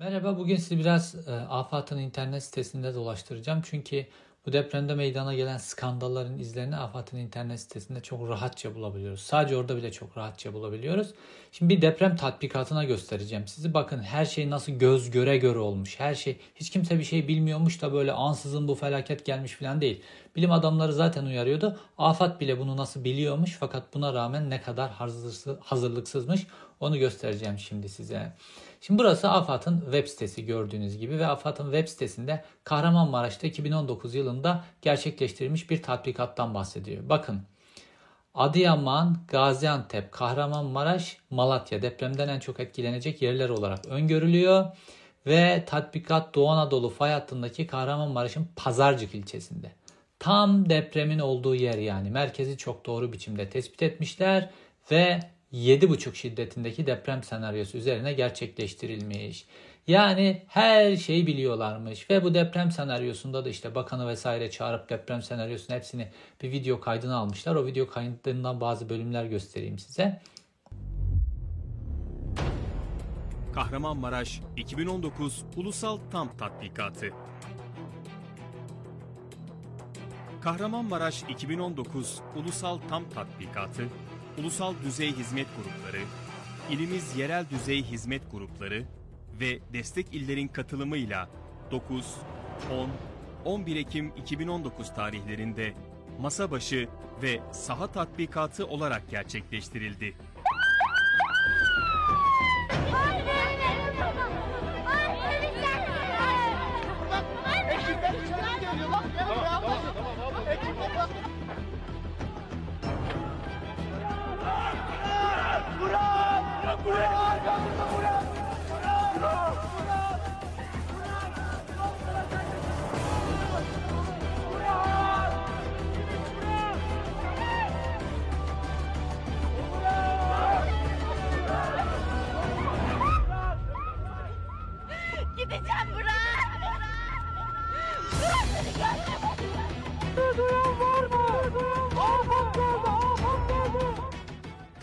Merhaba, bugün sizi biraz e, AFAD'ın internet sitesinde dolaştıracağım. Çünkü bu depremde meydana gelen skandalların izlerini AFAD'ın internet sitesinde çok rahatça bulabiliyoruz. Sadece orada bile çok rahatça bulabiliyoruz. Şimdi bir deprem tatbikatına göstereceğim sizi. Bakın her şey nasıl göz göre göre olmuş. Her şey hiç kimse bir şey bilmiyormuş da böyle ansızın bu felaket gelmiş falan değil. Bilim adamları zaten uyarıyordu. AFAD bile bunu nasıl biliyormuş fakat buna rağmen ne kadar hazırlıksızmış onu göstereceğim şimdi size. Şimdi burası AFAD'ın web sitesi gördüğünüz gibi ve AFAD'ın web sitesinde Kahramanmaraş'ta 2019 yılında gerçekleştirilmiş bir tatbikattan bahsediyor. Bakın Adıyaman, Gaziantep, Kahramanmaraş, Malatya depremden en çok etkilenecek yerler olarak öngörülüyor. Ve tatbikat Doğu Anadolu fay hattındaki Kahramanmaraş'ın Pazarcık ilçesinde. Tam depremin olduğu yer yani merkezi çok doğru biçimde tespit etmişler ve 7,5 şiddetindeki deprem senaryosu üzerine gerçekleştirilmiş. Yani her şeyi biliyorlarmış ve bu deprem senaryosunda da işte bakanı vesaire çağırıp deprem senaryosunun hepsini bir video kaydına almışlar. O video kaydından bazı bölümler göstereyim size. Kahramanmaraş 2019 Ulusal Tam Tatbikatı Kahramanmaraş 2019 Ulusal Tam Tatbikatı ulusal düzey hizmet grupları, ilimiz yerel düzey hizmet grupları ve destek illerin katılımıyla 9, 10, 11 Ekim 2019 tarihlerinde masa başı ve saha tatbikatı olarak gerçekleştirildi.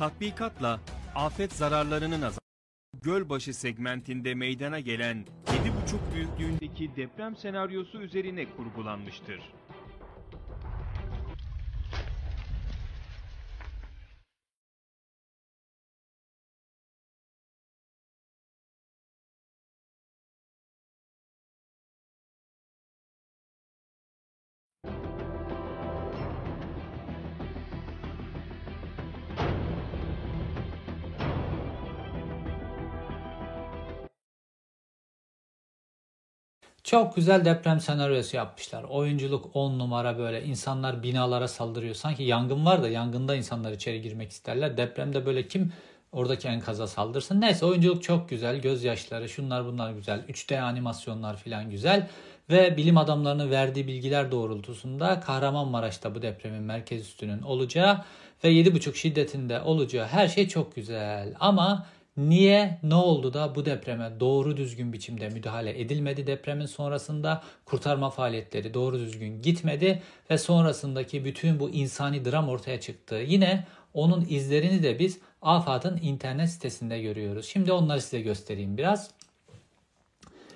Tatbikatla afet zararlarının azaltılması, Gölbaşı segmentinde meydana gelen 7,5 büyüklüğündeki deprem senaryosu üzerine kurgulanmıştır. Çok güzel deprem senaryosu yapmışlar. Oyunculuk 10 numara böyle insanlar binalara saldırıyor. Sanki yangın var da yangında insanlar içeri girmek isterler. Depremde böyle kim oradaki enkaza saldırsın. Neyse oyunculuk çok güzel. Gözyaşları şunlar bunlar güzel. 3D animasyonlar falan güzel. Ve bilim adamlarının verdiği bilgiler doğrultusunda Kahramanmaraş'ta bu depremin merkez üstünün olacağı ve 7,5 şiddetinde olacağı her şey çok güzel. Ama Niye, ne oldu da bu depreme doğru düzgün biçimde müdahale edilmedi depremin sonrasında kurtarma faaliyetleri doğru düzgün gitmedi ve sonrasındaki bütün bu insani dram ortaya çıktı. Yine onun izlerini de biz AFAD'ın internet sitesinde görüyoruz. Şimdi onları size göstereyim biraz.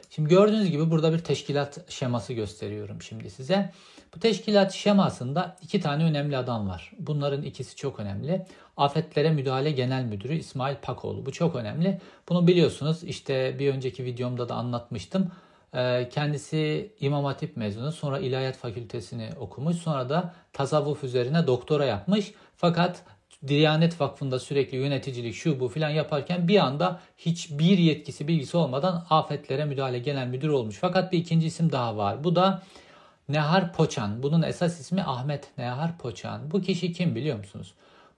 Şimdi gördüğünüz gibi burada bir teşkilat şeması gösteriyorum şimdi size. Bu teşkilat şemasında iki tane önemli adam var. Bunların ikisi çok önemli. Afetlere Müdahale Genel Müdürü İsmail Pakoğlu. Bu çok önemli. Bunu biliyorsunuz. İşte bir önceki videomda da anlatmıştım. Ee, kendisi İmam Hatip mezunu. Sonra İlahiyat Fakültesini okumuş. Sonra da tasavvuf üzerine doktora yapmış. Fakat Diyanet Vakfı'nda sürekli yöneticilik şu bu filan yaparken bir anda hiçbir yetkisi bilgisi olmadan afetlere müdahale genel müdür olmuş. Fakat bir ikinci isim daha var. Bu da Nehar Poçan. Bunun esas ismi Ahmet Nehar Poçan. Bu kişi kim biliyor musunuz?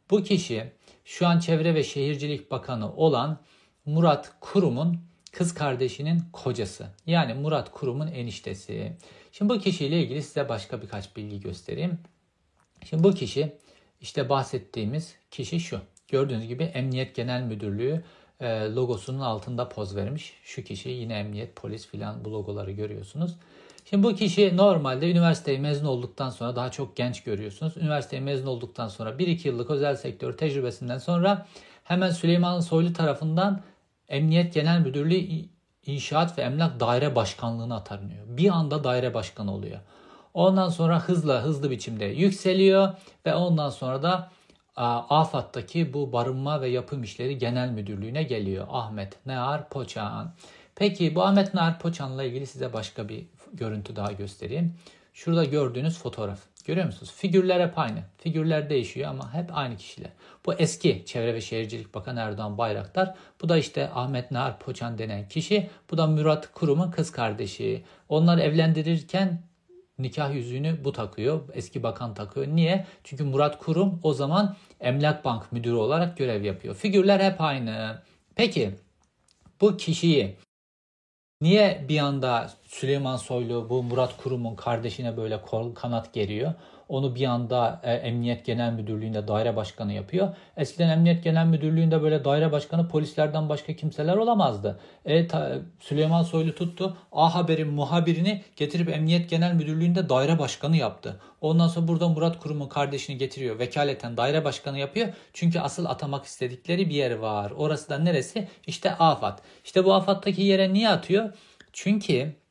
Bu kişi şu an Çevre ve Şehircilik Bakanı olan Murat Kurum'un kız kardeşinin kocası. Yani Murat Kurum'un eniştesi. Şimdi bu kişiyle ilgili size başka birkaç bilgi göstereyim. Şimdi bu kişi işte bahsettiğimiz kişi şu. Gördüğünüz gibi Emniyet Genel Müdürlüğü e, logosunun altında poz vermiş. Şu kişi yine emniyet, polis filan bu logoları görüyorsunuz. Şimdi bu kişi normalde üniversiteyi mezun olduktan sonra daha çok genç görüyorsunuz. Üniversiteyi mezun olduktan sonra 1-2 yıllık özel sektör tecrübesinden sonra hemen Süleyman Soylu tarafından Emniyet Genel Müdürlüğü İnşaat ve Emlak Daire Başkanlığı'na atanıyor. Bir anda daire başkanı oluyor. Ondan sonra hızla hızlı biçimde yükseliyor ve ondan sonra da AFAD'daki bu barınma ve yapım işleri genel müdürlüğüne geliyor. Ahmet Near Poçan. Peki bu Ahmet Near Poçan'la ilgili size başka bir görüntü daha göstereyim. Şurada gördüğünüz fotoğraf. Görüyor musunuz? Figürler hep aynı. Figürler değişiyor ama hep aynı kişiler. Bu eski Çevre ve Şehircilik Bakanı Erdoğan Bayraktar. Bu da işte Ahmet Nahar Poçan denen kişi. Bu da Murat Kurum'un kız kardeşi. Onlar evlendirirken nikah yüzüğünü bu takıyor. Eski bakan takıyor. Niye? Çünkü Murat Kurum o zaman Emlak Bank müdürü olarak görev yapıyor. Figürler hep aynı. Peki bu kişiyi Niye bir anda Süleyman Soylu bu Murat Kurum'un kardeşine böyle kol kanat geriyor? Onu bir anda e, Emniyet Genel Müdürlüğü'nde daire başkanı yapıyor. Eskiden Emniyet Genel Müdürlüğü'nde böyle daire başkanı polislerden başka kimseler olamazdı. E, ta, Süleyman Soylu tuttu A Haber'in muhabirini getirip Emniyet Genel Müdürlüğü'nde daire başkanı yaptı. Ondan sonra burada Murat Kurum'un kardeşini getiriyor. Vekaleten daire başkanı yapıyor. Çünkü asıl atamak istedikleri bir yer var. Orası da neresi? İşte AFAD. İşte bu AFAD'daki yere niye atıyor? Çünkü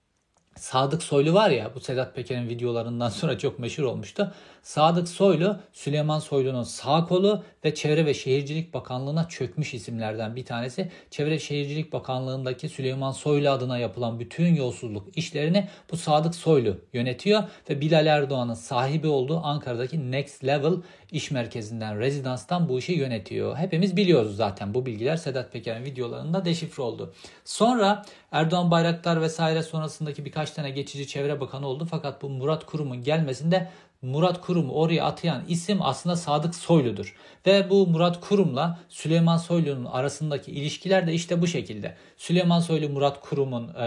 Sadık Soylu var ya bu Sedat Peker'in videolarından sonra çok meşhur olmuştu. Sadık Soylu Süleyman Soylu'nun sağ kolu ve Çevre ve Şehircilik Bakanlığı'na çökmüş isimlerden bir tanesi. Çevre ve Şehircilik Bakanlığı'ndaki Süleyman Soylu adına yapılan bütün yolsuzluk işlerini bu Sadık Soylu yönetiyor ve Bilal Erdoğan'ın sahibi olduğu Ankara'daki Next Level iş merkezinden, rezidanstan bu işi yönetiyor. Hepimiz biliyoruz zaten bu bilgiler Sedat Peker'in videolarında deşifre oldu. Sonra Erdoğan Bayraktar vesaire sonrasındaki birkaç tane geçici çevre bakanı oldu. Fakat bu Murat Kurum'un gelmesinde Murat Kurum oraya atayan isim aslında Sadık Soylu'dur. Ve bu Murat Kurum'la Süleyman Soylu'nun arasındaki ilişkiler de işte bu şekilde. Süleyman Soylu Murat Kurum'un e,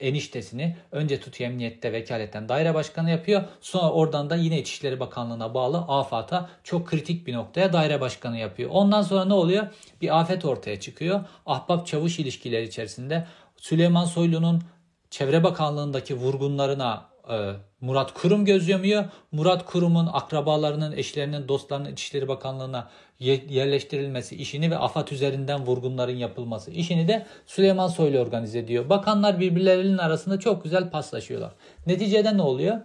eniştesini önce tutuyor emniyette vekaletten daire başkanı yapıyor. Sonra oradan da yine İçişleri Bakanlığı'na bağlı AFAD'a çok kritik bir noktaya daire başkanı yapıyor. Ondan sonra ne oluyor? Bir afet ortaya çıkıyor. Ahbap çavuş ilişkileri içerisinde Süleyman Soylu'nun Çevre Bakanlığı'ndaki vurgunlarına Murat Kurum göz yumuyor. Murat Kurum'un akrabalarının, eşlerinin, dostlarının İçişleri Bakanlığı'na yerleştirilmesi işini ve AFAD üzerinden vurgunların yapılması işini de Süleyman Soylu organize ediyor. Bakanlar birbirlerinin arasında çok güzel paslaşıyorlar. Neticede ne oluyor?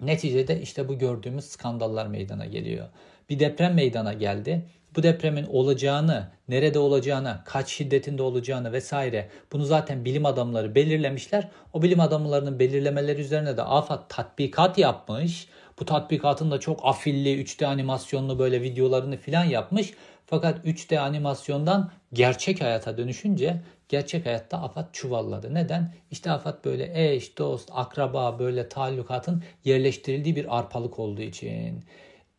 Neticede işte bu gördüğümüz skandallar meydana geliyor. Bir deprem meydana geldi bu depremin olacağını, nerede olacağını, kaç şiddetinde olacağını vesaire bunu zaten bilim adamları belirlemişler. O bilim adamlarının belirlemeleri üzerine de AFAD tatbikat yapmış. Bu tatbikatın da çok afilli 3D animasyonlu böyle videolarını filan yapmış. Fakat 3D animasyondan gerçek hayata dönüşünce gerçek hayatta AFAD çuvalladı. Neden? İşte AFAD böyle eş, dost, akraba böyle talukatın yerleştirildiği bir arpalık olduğu için.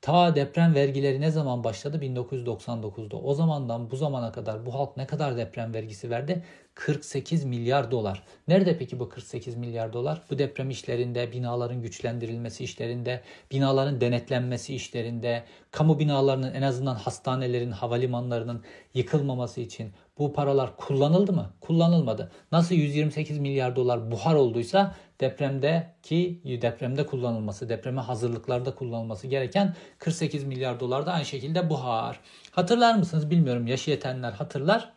Ta deprem vergileri ne zaman başladı? 1999'da. O zamandan bu zamana kadar bu halk ne kadar deprem vergisi verdi? 48 milyar dolar. Nerede peki bu 48 milyar dolar? Bu deprem işlerinde, binaların güçlendirilmesi işlerinde, binaların denetlenmesi işlerinde, kamu binalarının en azından hastanelerin, havalimanlarının yıkılmaması için bu paralar kullanıldı mı? Kullanılmadı. Nasıl 128 milyar dolar buhar olduysa depremdeki depremde kullanılması, depreme hazırlıklarda kullanılması gereken 48 milyar dolar da aynı şekilde buhar. Hatırlar mısınız bilmiyorum yaşı yetenler hatırlar.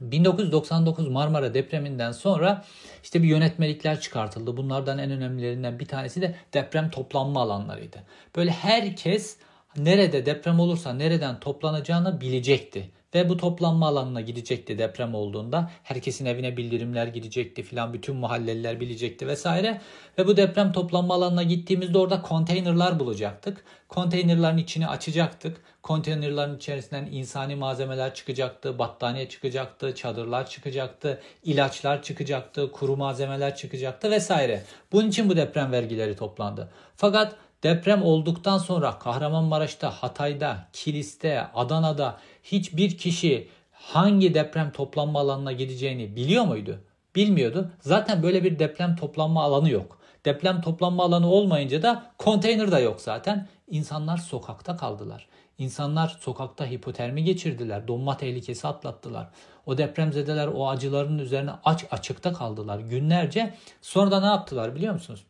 1999 Marmara depreminden sonra işte bir yönetmelikler çıkartıldı. Bunlardan en önemlilerinden bir tanesi de deprem toplanma alanlarıydı. Böyle herkes nerede deprem olursa nereden toplanacağını bilecekti. Ve bu toplanma alanına gidecekti deprem olduğunda. Herkesin evine bildirimler gidecekti filan. Bütün mahalleliler bilecekti vesaire. Ve bu deprem toplanma alanına gittiğimizde orada konteynerlar bulacaktık. Konteynerların içini açacaktık. Konteynerların içerisinden insani malzemeler çıkacaktı. Battaniye çıkacaktı. Çadırlar çıkacaktı. ilaçlar çıkacaktı. Kuru malzemeler çıkacaktı vesaire. Bunun için bu deprem vergileri toplandı. Fakat Deprem olduktan sonra Kahramanmaraş'ta, Hatay'da, Kilis'te, Adana'da hiçbir kişi hangi deprem toplanma alanına gideceğini biliyor muydu? Bilmiyordu. Zaten böyle bir deprem toplanma alanı yok. Deprem toplanma alanı olmayınca da konteyner de yok zaten. İnsanlar sokakta kaldılar. İnsanlar sokakta hipotermi geçirdiler. Donma tehlikesi atlattılar. O depremzedeler o acıların üzerine aç açıkta kaldılar günlerce. Sonra da ne yaptılar biliyor musunuz?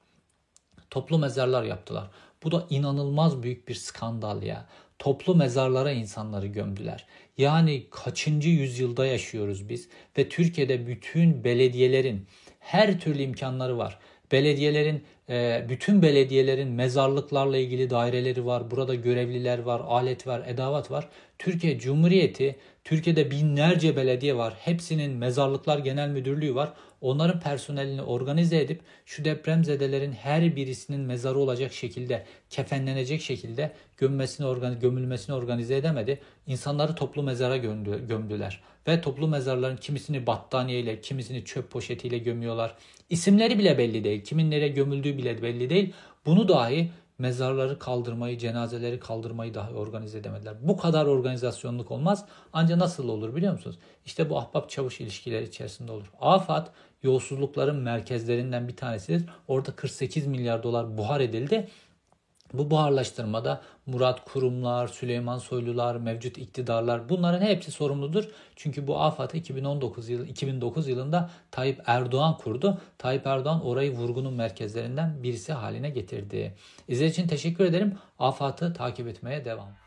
Toplu mezarlar yaptılar. Bu da inanılmaz büyük bir skandal ya. toplu mezarlara insanları gömdüler. Yani kaçıncı yüzyılda yaşıyoruz biz ve Türkiye'de bütün belediyelerin her türlü imkanları var. Belediyelerin e, bütün belediyelerin mezarlıklarla ilgili daireleri var. Burada görevliler var, alet var, edavat var. Türkiye Cumhuriyeti, Türkiye'de binlerce belediye var. Hepsinin mezarlıklar genel müdürlüğü var. Onların personelini organize edip şu depremzedelerin her birisinin mezarı olacak şekilde, kefenlenecek şekilde gömmesini gömülmesini organize edemedi. İnsanları toplu mezara gömdü, gömdüler. Ve toplu mezarların kimisini battaniyeyle, kimisini çöp poşetiyle gömüyorlar. İsimleri bile belli değil. Kimin nereye gömüldüğü bile belli değil. Bunu dahi mezarları kaldırmayı, cenazeleri kaldırmayı dahi organize edemediler. Bu kadar organizasyonluk olmaz. Ancak nasıl olur biliyor musunuz? İşte bu ahbap çavuş ilişkileri içerisinde olur. AFAD yolsuzlukların merkezlerinden bir tanesidir. Orada 48 milyar dolar buhar edildi. Bu buharlaştırmada Murat Kurumlar, Süleyman Soylular, mevcut iktidarlar bunların hepsi sorumludur. Çünkü bu AFAD'ı 2019 yıl 2009 yılında Tayyip Erdoğan kurdu. Tayyip Erdoğan orayı vurgunun merkezlerinden birisi haline getirdi. İzlediğiniz için teşekkür ederim. AFAD'ı takip etmeye devam.